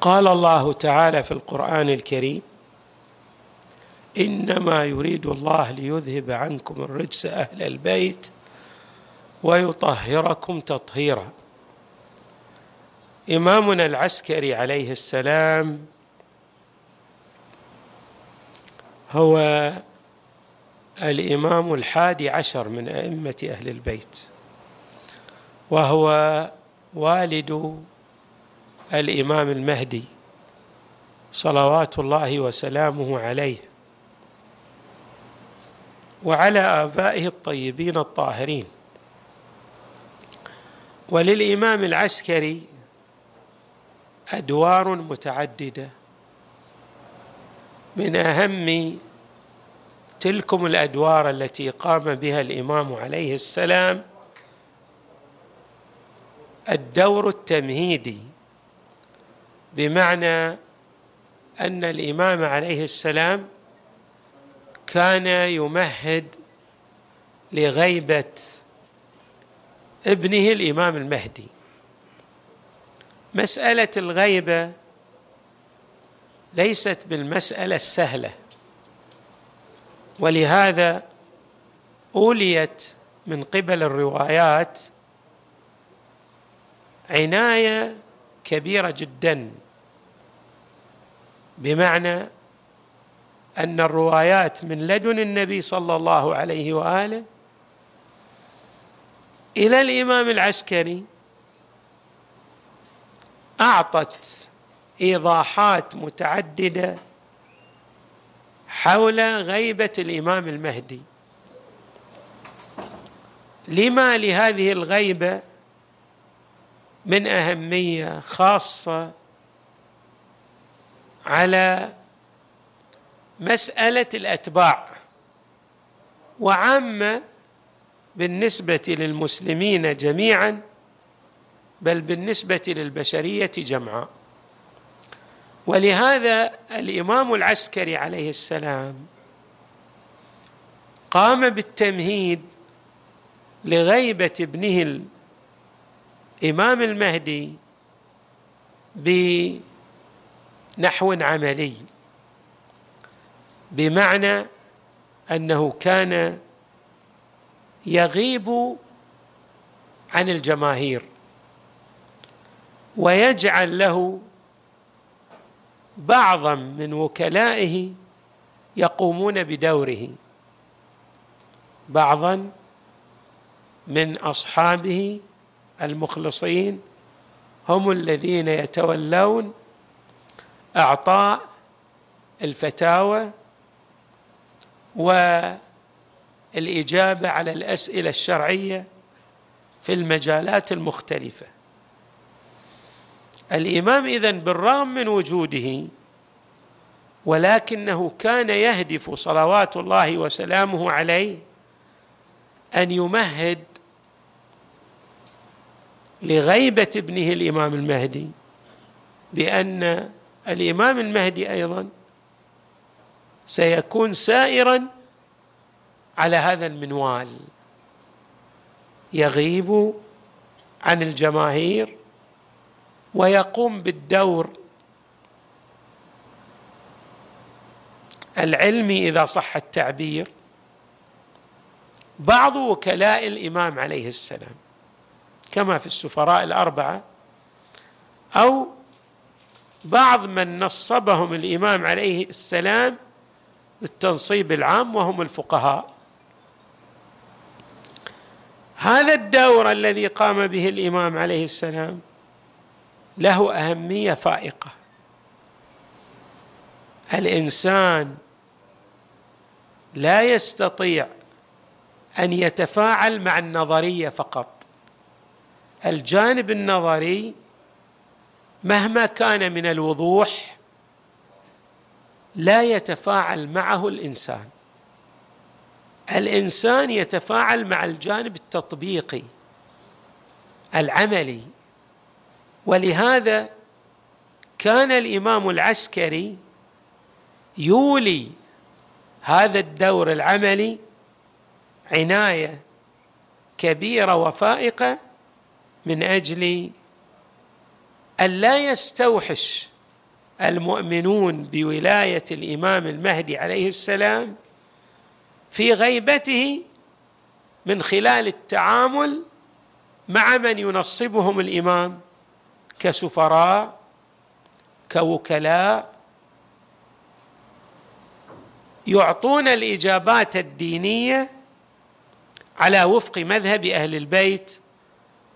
قال الله تعالى في القرآن الكريم إنما يريد الله ليذهب عنكم الرجس أهل البيت ويطهركم تطهيرا. إمامنا العسكري عليه السلام هو الإمام الحادي عشر من أئمة أهل البيت وهو والد الإمام المهدي صلوات الله وسلامه عليه وعلى آبائه الطيبين الطاهرين. وللإمام العسكري أدوار متعددة من أهم تلكم الأدوار التي قام بها الإمام عليه السلام. الدور التمهيدي بمعنى أن الإمام عليه السلام كان يمهد لغيبة ابنه الإمام المهدي. مسألة الغيبة ليست بالمسألة السهلة ولهذا أوليت من قبل الروايات عناية كبيرة جدا. بمعنى أن الروايات من لدن النبي صلى الله عليه وآله إلى الإمام العسكري أعطت إيضاحات متعددة حول غيبة الإمام المهدي. لما لهذه الغيبة من أهمية خاصة على مسألة الأتباع وعامة بالنسبة للمسلمين جميعا بل بالنسبة للبشرية جمعاء ولهذا الإمام العسكري عليه السلام قام بالتمهيد لغيبة ابنه الإمام المهدي بنحو عملي. بمعنى أنه كان يغيب عن الجماهير ويجعل له بعضا من وكلائه يقومون بدوره بعضا من أصحابه المخلصين هم الذين يتولون أعطاء الفتاوى والإجابة على الأسئلة الشرعية في المجالات المختلفة. الإمام إذن بالرغم من وجوده ولكنه كان يهدف صلوات الله وسلامه عليه أن يمهد لغيبة ابنه الإمام المهدي بأن الإمام المهدي أيضا سيكون سائرا على هذا المنوال. يغيب عن الجماهير ويقوم بالدور. العلمي إذا صح التعبير بعض وكلاء الإمام عليه السلام كما في السفراء الأربعة أو بعض من نصبهم الإمام عليه السلام بالتنصيب العام وهم الفقهاء. هذا الدور الذي قام به الإمام عليه السلام له أهمية فائقة. الإنسان لا يستطيع أن يتفاعل مع النظرية فقط. الجانب النظري مهما كان من الوضوح لا يتفاعل معه الإنسان. الإنسان يتفاعل مع الجانب التطبيقي العملي. ولهذا كان الإمام العسكري يولي هذا الدور العملي عناية كبيرة وفائقة من أجل أن لا يستوحش المؤمنون بولاية الإمام المهدي عليه السلام في غيبته من خلال التعامل مع من ينصبهم الإمام كسفراء كوكلاء. يعطون الإجابات الدينية على وفق مذهب أهل البيت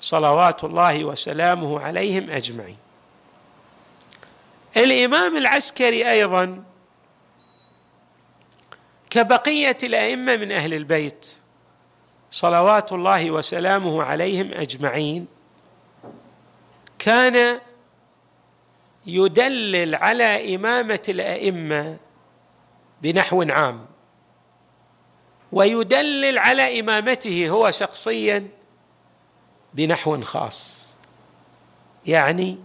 صلوات الله وسلامه عليهم أجمعين. الإمام العسكري أيضا كبقية الأئمة من أهل البيت صلوات الله وسلامه عليهم أجمعين كان يدلل على إمامة الأئمة بنحو عام ويدلل على إمامته هو شخصيا بنحو خاص. يعني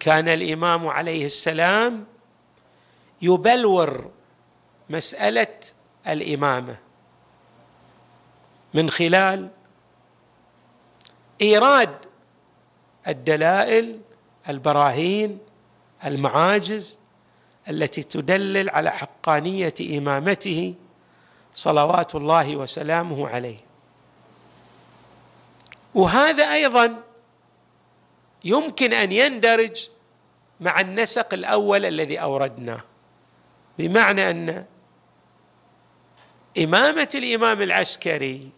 كان الإمام عليه السلام يبلور مسألة الإمامة من خلال إيراد الدلائل البراهين المعاجز التي تدلل على حقانية إمامته صلوات الله وسلامه عليه. وهذا أيضا يمكن أن يندرج مع النسق الأول الذي أوردناه. بمعنى أن إمامة الإمام العسكري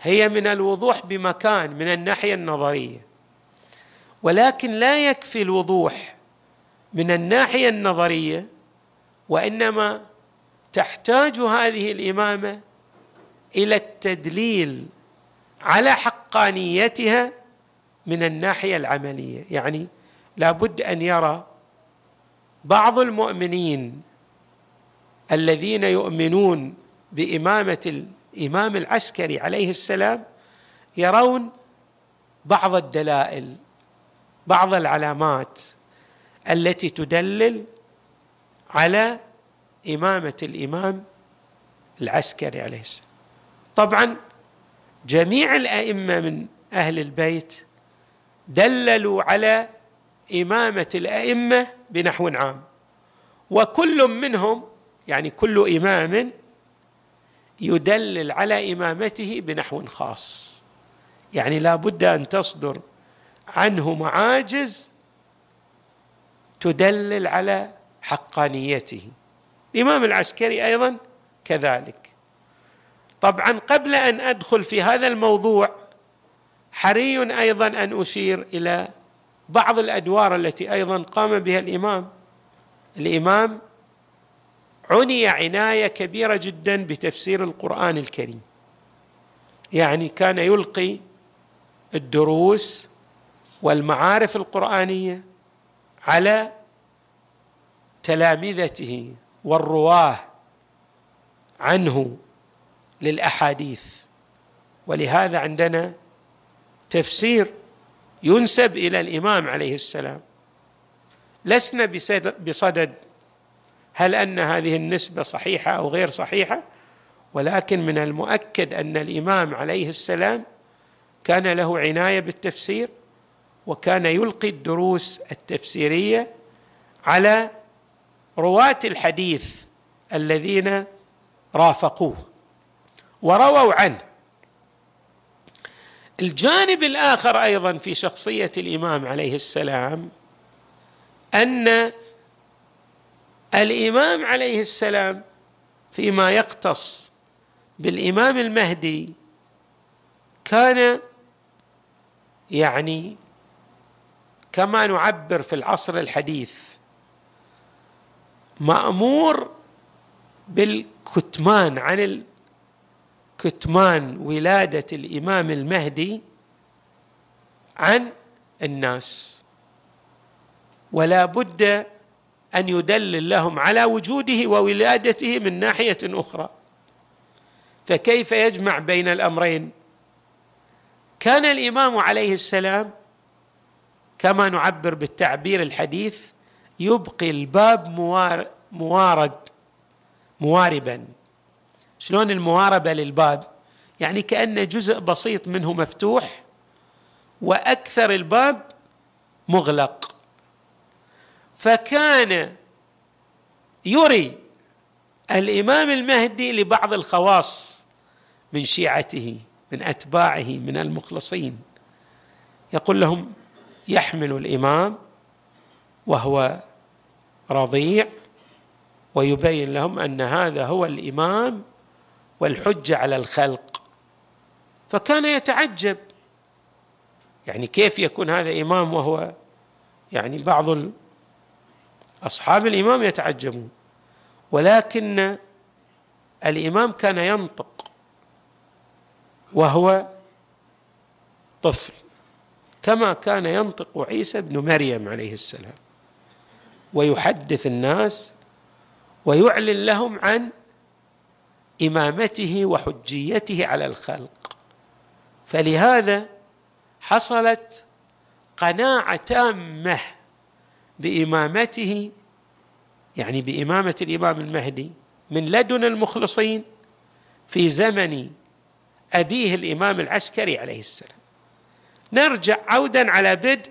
هي من الوضوح بمكان من الناحية النظرية. ولكن لا يكفي الوضوح من الناحية النظرية وإنما تحتاج هذه الإمامة إلى التدليل على حقانيتها من الناحية العملية. يعني لابد أن يرى بعض المؤمنين الذين يؤمنون بإمامة الامام العسكري عليه السلام يرون بعض الدلائل بعض العلامات التي تدلل على إمامة الإمام العسكري عليه السلام. طبعا جميع الأئمة من أهل البيت دللوا على إمامة الأئمة بنحو عام. وكل منهم يعني كل إمام يدلل على إمامته بنحو خاص. يعني لا بد أن تصدر عنه معاجز تدلل على حقانيته. الإمام العسكري أيضا كذلك. طبعا قبل أن أدخل في هذا الموضوع حري أيضا أن أشير إلى بعض الأدوار التي أيضا قام بها الإمام. الإمام عني عناية كبيرة جدا بتفسير القرآن الكريم. يعني كان يلقي الدروس والمعارف القرآنية على تلامذته والرواة عنه. للأحاديث. ولهذا عندنا تفسير ينسب إلى الإمام عليه السلام. لسنا بصدد هل أن هذه النسبة صحيحة أو غير صحيحة ولكن من المؤكد أن الإمام عليه السلام كان له عناية بالتفسير وكان يلقي الدروس التفسيرية على رواة الحديث الذين رافقوه. ورووا عنه. الجانب الآخر أيضا في شخصية الإمام عليه السلام أن الإمام عليه السلام فيما يختص بالإمام المهدي كان يعني كما نعبر في العصر الحديث مأمور بالكتمان عن كتمان ولادة الإمام المهدي عن الناس. ولا بد أن يدلل لهم على وجوده وولادته من ناحية أخرى. فكيف يجمع بين الأمرين؟ كان الإمام عليه السلام كما نعبر بالتعبير الحديث يبقي الباب موارد مواربا. شلون المواربة للباب؟ يعني كان جزء بسيط منه مفتوح وأكثر الباب مغلق. فكان يري الإمام المهدي لبعض الخواص من شيعته من أتباعه من المخلصين. يقول لهم يحمل الإمام وهو رضيع ويبين لهم أن هذا هو الإمام والحجة على الخلق. فكان يتعجب. يعني كيف يكون هذا إمام وهو يعني بعض أصحاب الإمام يتعجبون. ولكن الإمام كان ينطق وهو طفل كما كان ينطق عيسى ابن مريم عليه السلام. ويحدث الناس ويعلن لهم عن إمامته وحجيته على الخلق. فلهذا حصلت قناعة تامة بإمامته يعني بإمامة الإمام المهدي من لدن المخلصين في زمن أبيه الإمام العسكري عليه السلام. نرجع عودا على بدء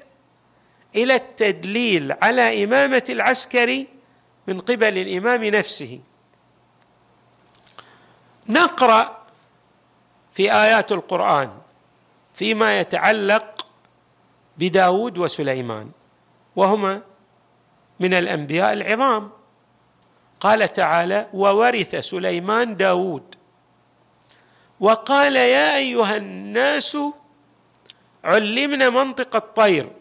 إلى التدليل على إمامة العسكري من قبل الإمام نفسه. نقرأ في آيات القرآن فيما يتعلق بداود وسليمان وهما من الأنبياء العظام. قال تعالى وورث سليمان داود. وقال يا أيها الناس علمنا منطق الطير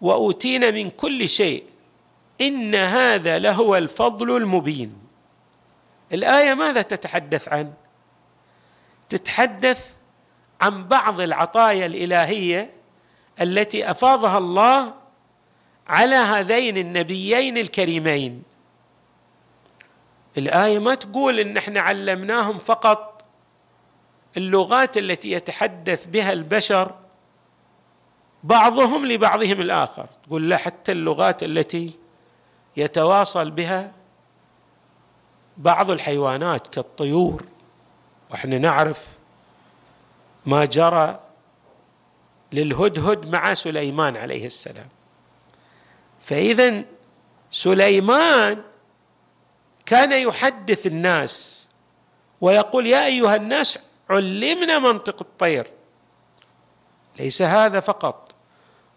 وأوتينا من كل شيء إن هذا لهو الفضل المبين. الآية ماذا تتحدث عن؟ تتحدث عن بعض العطايا الإلهية التي أفاضها الله على هذين النبيين الكريمين. الآية ما تقول إن إحنا علمناهم فقط اللغات التي يتحدث بها البشر بعضهم لبعضهم الآخر. تقول لا حتى اللغات التي يتواصل بها بعض الحيوانات كالطيور وإحنا نعرف ما جرى للهدهد مع سليمان عليه السلام. فاذا سليمان كان يحدث الناس ويقول يا أيها الناس علمنا منطق الطير. ليس هذا فقط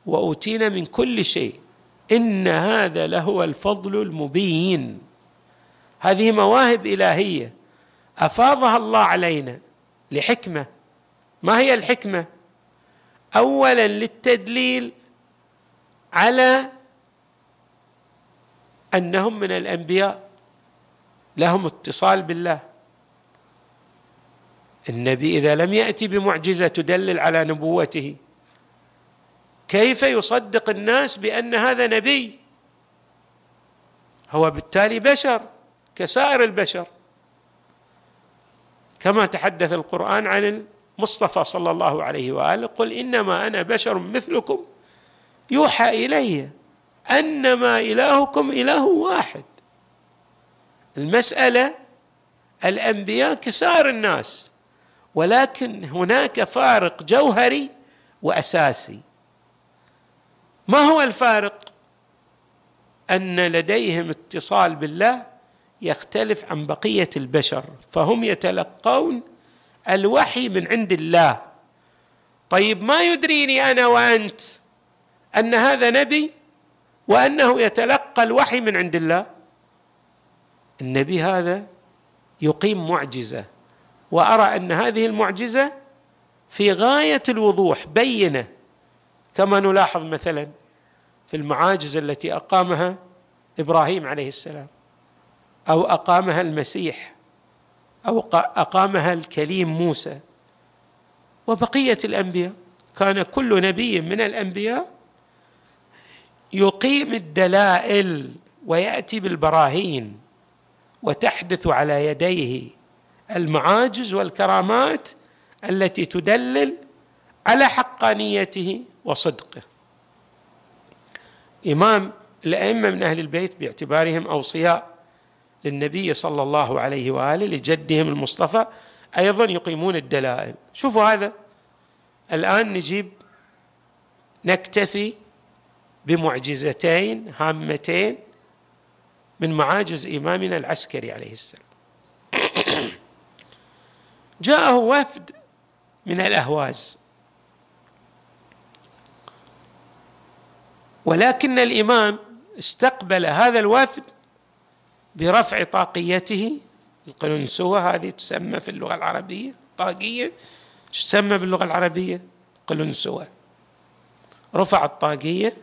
وأوتينا من كل شيء. إن هذا لهو الفضل المبين. هذه مواهب إلهية. أفاضها الله علينا لحكمة. ما هي الحكمة؟ اولا للتدليل على أنهم من الأنبياء. لهم اتصال بالله. النبي إذا لم يأتي بمعجزة تدلل على نبوته. كيف يصدق الناس بأن هذا نبي؟ هو بالتالي بشر. كسائر البشر. كما تحدث القرآن عن المصطفى صلى الله عليه وآله قل إنما أنا بشر مثلكم يوحى إلي أنما إلهكم إله واحد. المسألة الأنبياء كسائر الناس ولكن هناك فارق جوهري وأساسي. ما هو الفارق؟ أن لديهم اتصال بالله يختلف عن بقية البشر فهم يتلقون الوحي من عند الله. طيب ما يدريني أنا وأنت أن هذا نبي وأنه يتلقى الوحي من عند الله؟ النبي هذا يقيم معجزة وأرى أن هذه المعجزة في غاية الوضوح بينة. كما نلاحظ مثلا في المعاجز التي أقامها إبراهيم عليه السلام. أو أقامها المسيح أو أقامها الكليم موسى. وبقية الأنبياء كان كل نبي من الأنبياء يقيم الدلائل ويأتي بالبراهين وتحدث على يديه المعاجز والكرامات التي تدلل على حقانيته وصدقه. إمام الأئمة من أهل البيت باعتبارهم أوصياء. للنبي صلى الله عليه وآله لجدهم المصطفى أيضا يقيمون الدلائل. شوفوا هذا. الآن نجيب نكتفي بمعجزتين هامتين من معاجز إمامنا العسكري عليه السلام. جاءه وفد من الأهواز. ولكن الإمام استقبل هذا الوفد برفع طاقيته. القلنسوة هذه تسمى في اللغة العربية طاقية. تسمى باللغة العربية؟ قلنسوة رفع الطاقية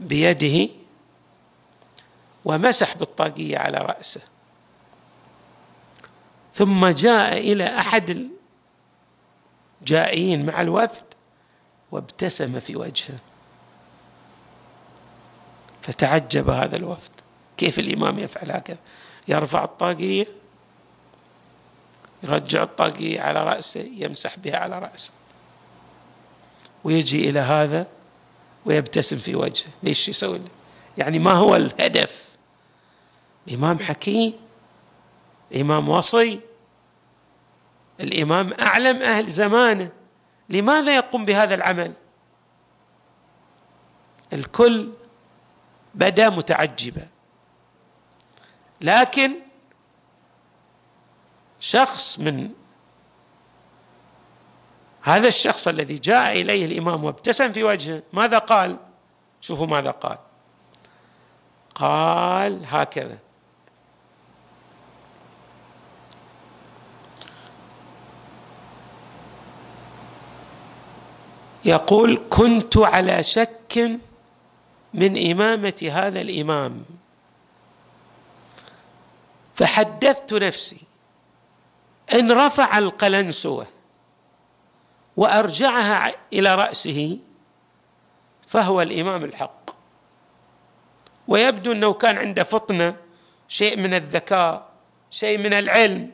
بيده ومسح بالطاقية على رأسه. ثم جاء إلى أحد الجائين مع الوفد وابتسم في وجهه. فتعجب هذا الوفد. كيف الإمام يفعل هكذا؟ يرفع الطاقية يرجع الطاقية على رأسه يمسح بها على رأسه. ويجي إلى هذا ويبتسم في وجهه. ليش يسوي يعني ما هو الهدف. الإمام حكيم الإمام وصي الإمام أعلم أهل زمانه. لماذا يقوم بهذا العمل؟ الكل بدا متعجبا. لكن شخص من هذا الشخص الذي جاء إليه الإمام وابتسم في وجهه ماذا قال؟ شوفوا ماذا قال. قال هكذا. يقول كنت على شك من إمامة هذا الإمام. فحدثت نفسي أن رفع القلنسوة وأرجعها إلى رأسه فهو الإمام الحق. ويبدو أنه كان عنده فطنة شيء من الذكاء شيء من العلم.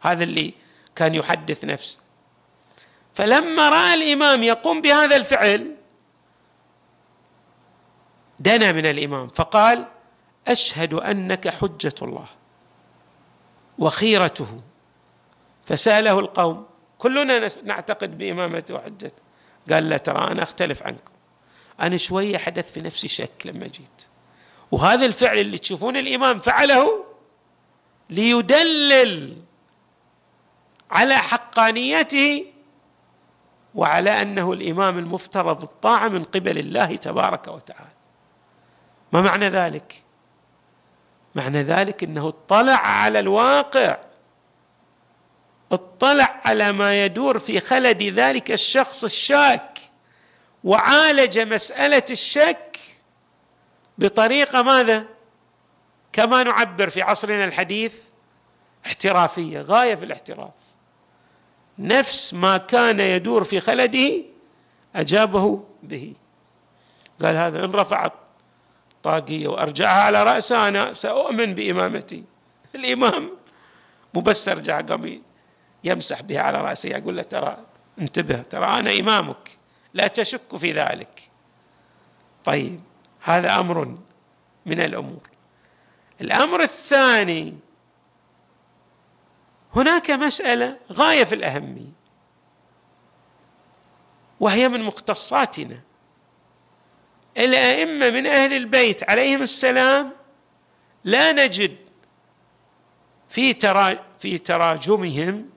هذا اللي كان يحدث نفسه. فلما رأى الإمام يقوم بهذا الفعل دنا من الإمام فقال أشهد أنك حجة الله وخيرته. فسأله القوم كلنا نعتقد بامامته وحجته قال لا ترى أنا أختلف عنكم. أنا شوية حدث في نفسي شك لما جيت. وهذا الفعل اللي تشوفون الإمام فعله ليدلل على حقانيته وعلى أنه الإمام المفترض الطاعة من قبل الله تبارك وتعالى. ما معنى ذلك؟ معنى ذلك إنه اطلع على الواقع. اطلع على ما يدور في خلد ذلك الشخص الشاك وعالج مسألة الشك بطريقة ماذا؟ كما نعبر في عصرنا الحديث احترافية غاية في الاحتراف. نفس ما كان يدور في خلده أجابه به. قال هذا إن رفعت طاقية وأرجعها على راسه أنا سأؤمن بإمامتي. الإمام مو بس أرجع قام يمسح بها على راسه يقول له ترى انتبه ترى أنا إمامك لا تشك في ذلك. طيب هذا أمر من الأمور. الأمر الثاني هناك مسألة غاية في الأهمية وهي من مختصاتنا. الأئمة من أهل البيت عليهم السلام لا نجد في ترا في تراجمهم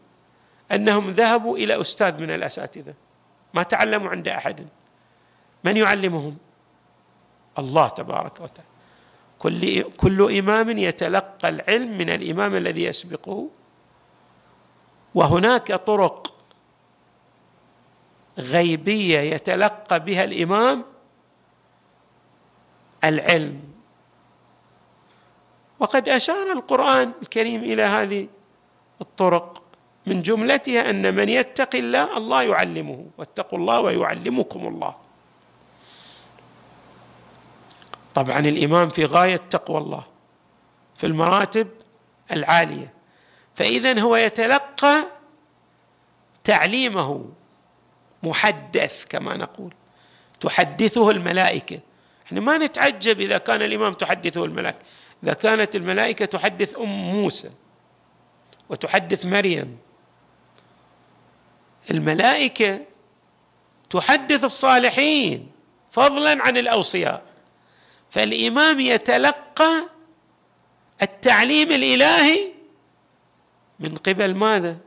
أنهم ذهبوا إلى أستاذ من الأساتذة ما تعلموا عند أحد. من يعلمهم؟ الله تبارك وتعالى. كل كل إمام يتلقى العلم من الإمام الذي يسبقه. وهناك طرق غيبية يتلقى بها الإمام العلم. وقد أشار القرآن الكريم إلى هذه الطرق من جملتها أن من يتق الله الله يعلمه. واتقوا الله ويعلمكم الله. طبعا الإمام في غاية تقوى الله في المراتب العالية. فاذا هو يتلقى تعليمه محدث كما نقول تحدثه الملائكة. إحنا ما نتعجب إذا كان الإمام تحدثه الملائكة. إذا كانت الملائكة تحدث أم موسى وتحدث مريم الملائكة تحدث الصالحين فضلا عن الأوصياء. فالإمام يتلقى التعليم الإلهي من قبل ماذا؟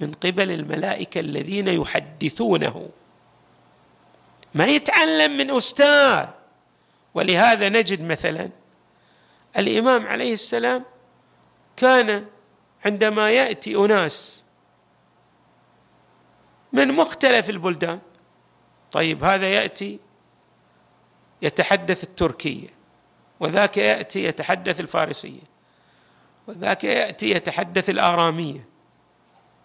من قبل الملائكة الذين يحدثونه. ما يتعلم من أستاذ ولهذا نجد مثلا الإمام عليه السلام كان عندما يأتي أناس من مختلف البلدان طيب هذا يأتي يتحدث التركية وذاك يأتي يتحدث الفارسية وذاك يأتي يتحدث الأرامية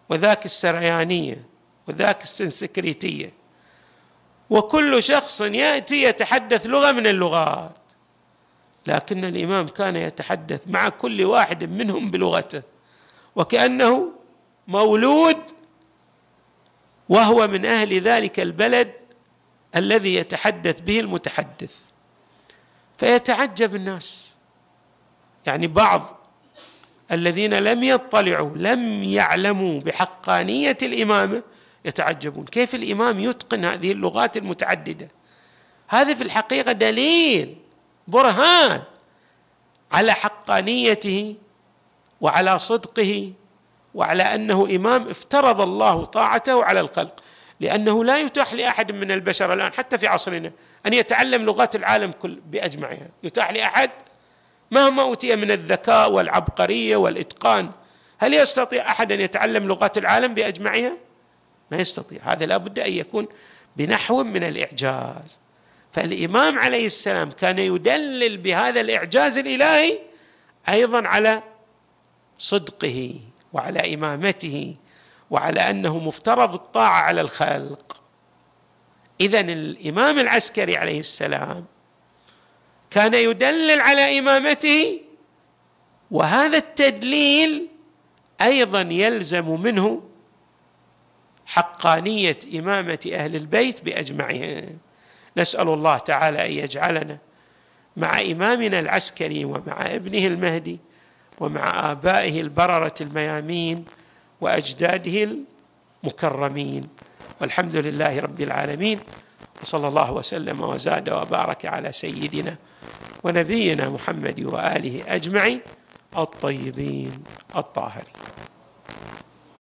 وذاك السريانية وذاك السنسكريتية. وكل شخص يأتي يتحدث لغة من اللغات. لكن الإمام كان يتحدث مع كل واحد منهم بلغته وكأنه مولود وهو من أهل ذلك البلد الذي يتحدث به المتحدث. فيتعجب الناس. يعني بعض الذين لم يطلعوا لم يعلموا بحقانية الإمامة يتعجبون. كيف الإمام يتقن هذه اللغات المتعددة؟ هذا في الحقيقة دليل برهان على حقانيته وعلى صدقه وعلى أنه إمام افترض الله طاعته على الخلق. لأنه لا يتاح لأحد من البشر الآن حتى في عصرنا أن يتعلم لغات العالم كل بأجمعها. يتاح لأحد مهما أوتي من الذكاء والعبقرية والإتقان. هل يستطيع أحد أن يتعلم لغات العالم بأجمعها؟ ما يستطيع. هذا لابد أن يكون بنحو من الإعجاز. فالإمام عليه السلام كان يدلل بهذا الإعجاز الإلهي أيضا على صدقه وعلى إمامته وعلى أنه مفترض الطاعة على الخلق. اذا الإمام العسكري عليه السلام كان يدلل على إمامته وهذا التدليل أيضا يلزم منه حقانية إمامة أهل البيت بأجمعهم. نسأل الله تعالى أن يجعلنا مع إمامنا العسكري ومع ابنه المهدي ومع آبائه البررة الميامين وأجداده المكرمين. والحمد لله رب العالمين. وصلى الله وسلم وزاد وبارك على سيدنا ونبينا محمد وآله أجمعين الطيبين الطاهرين.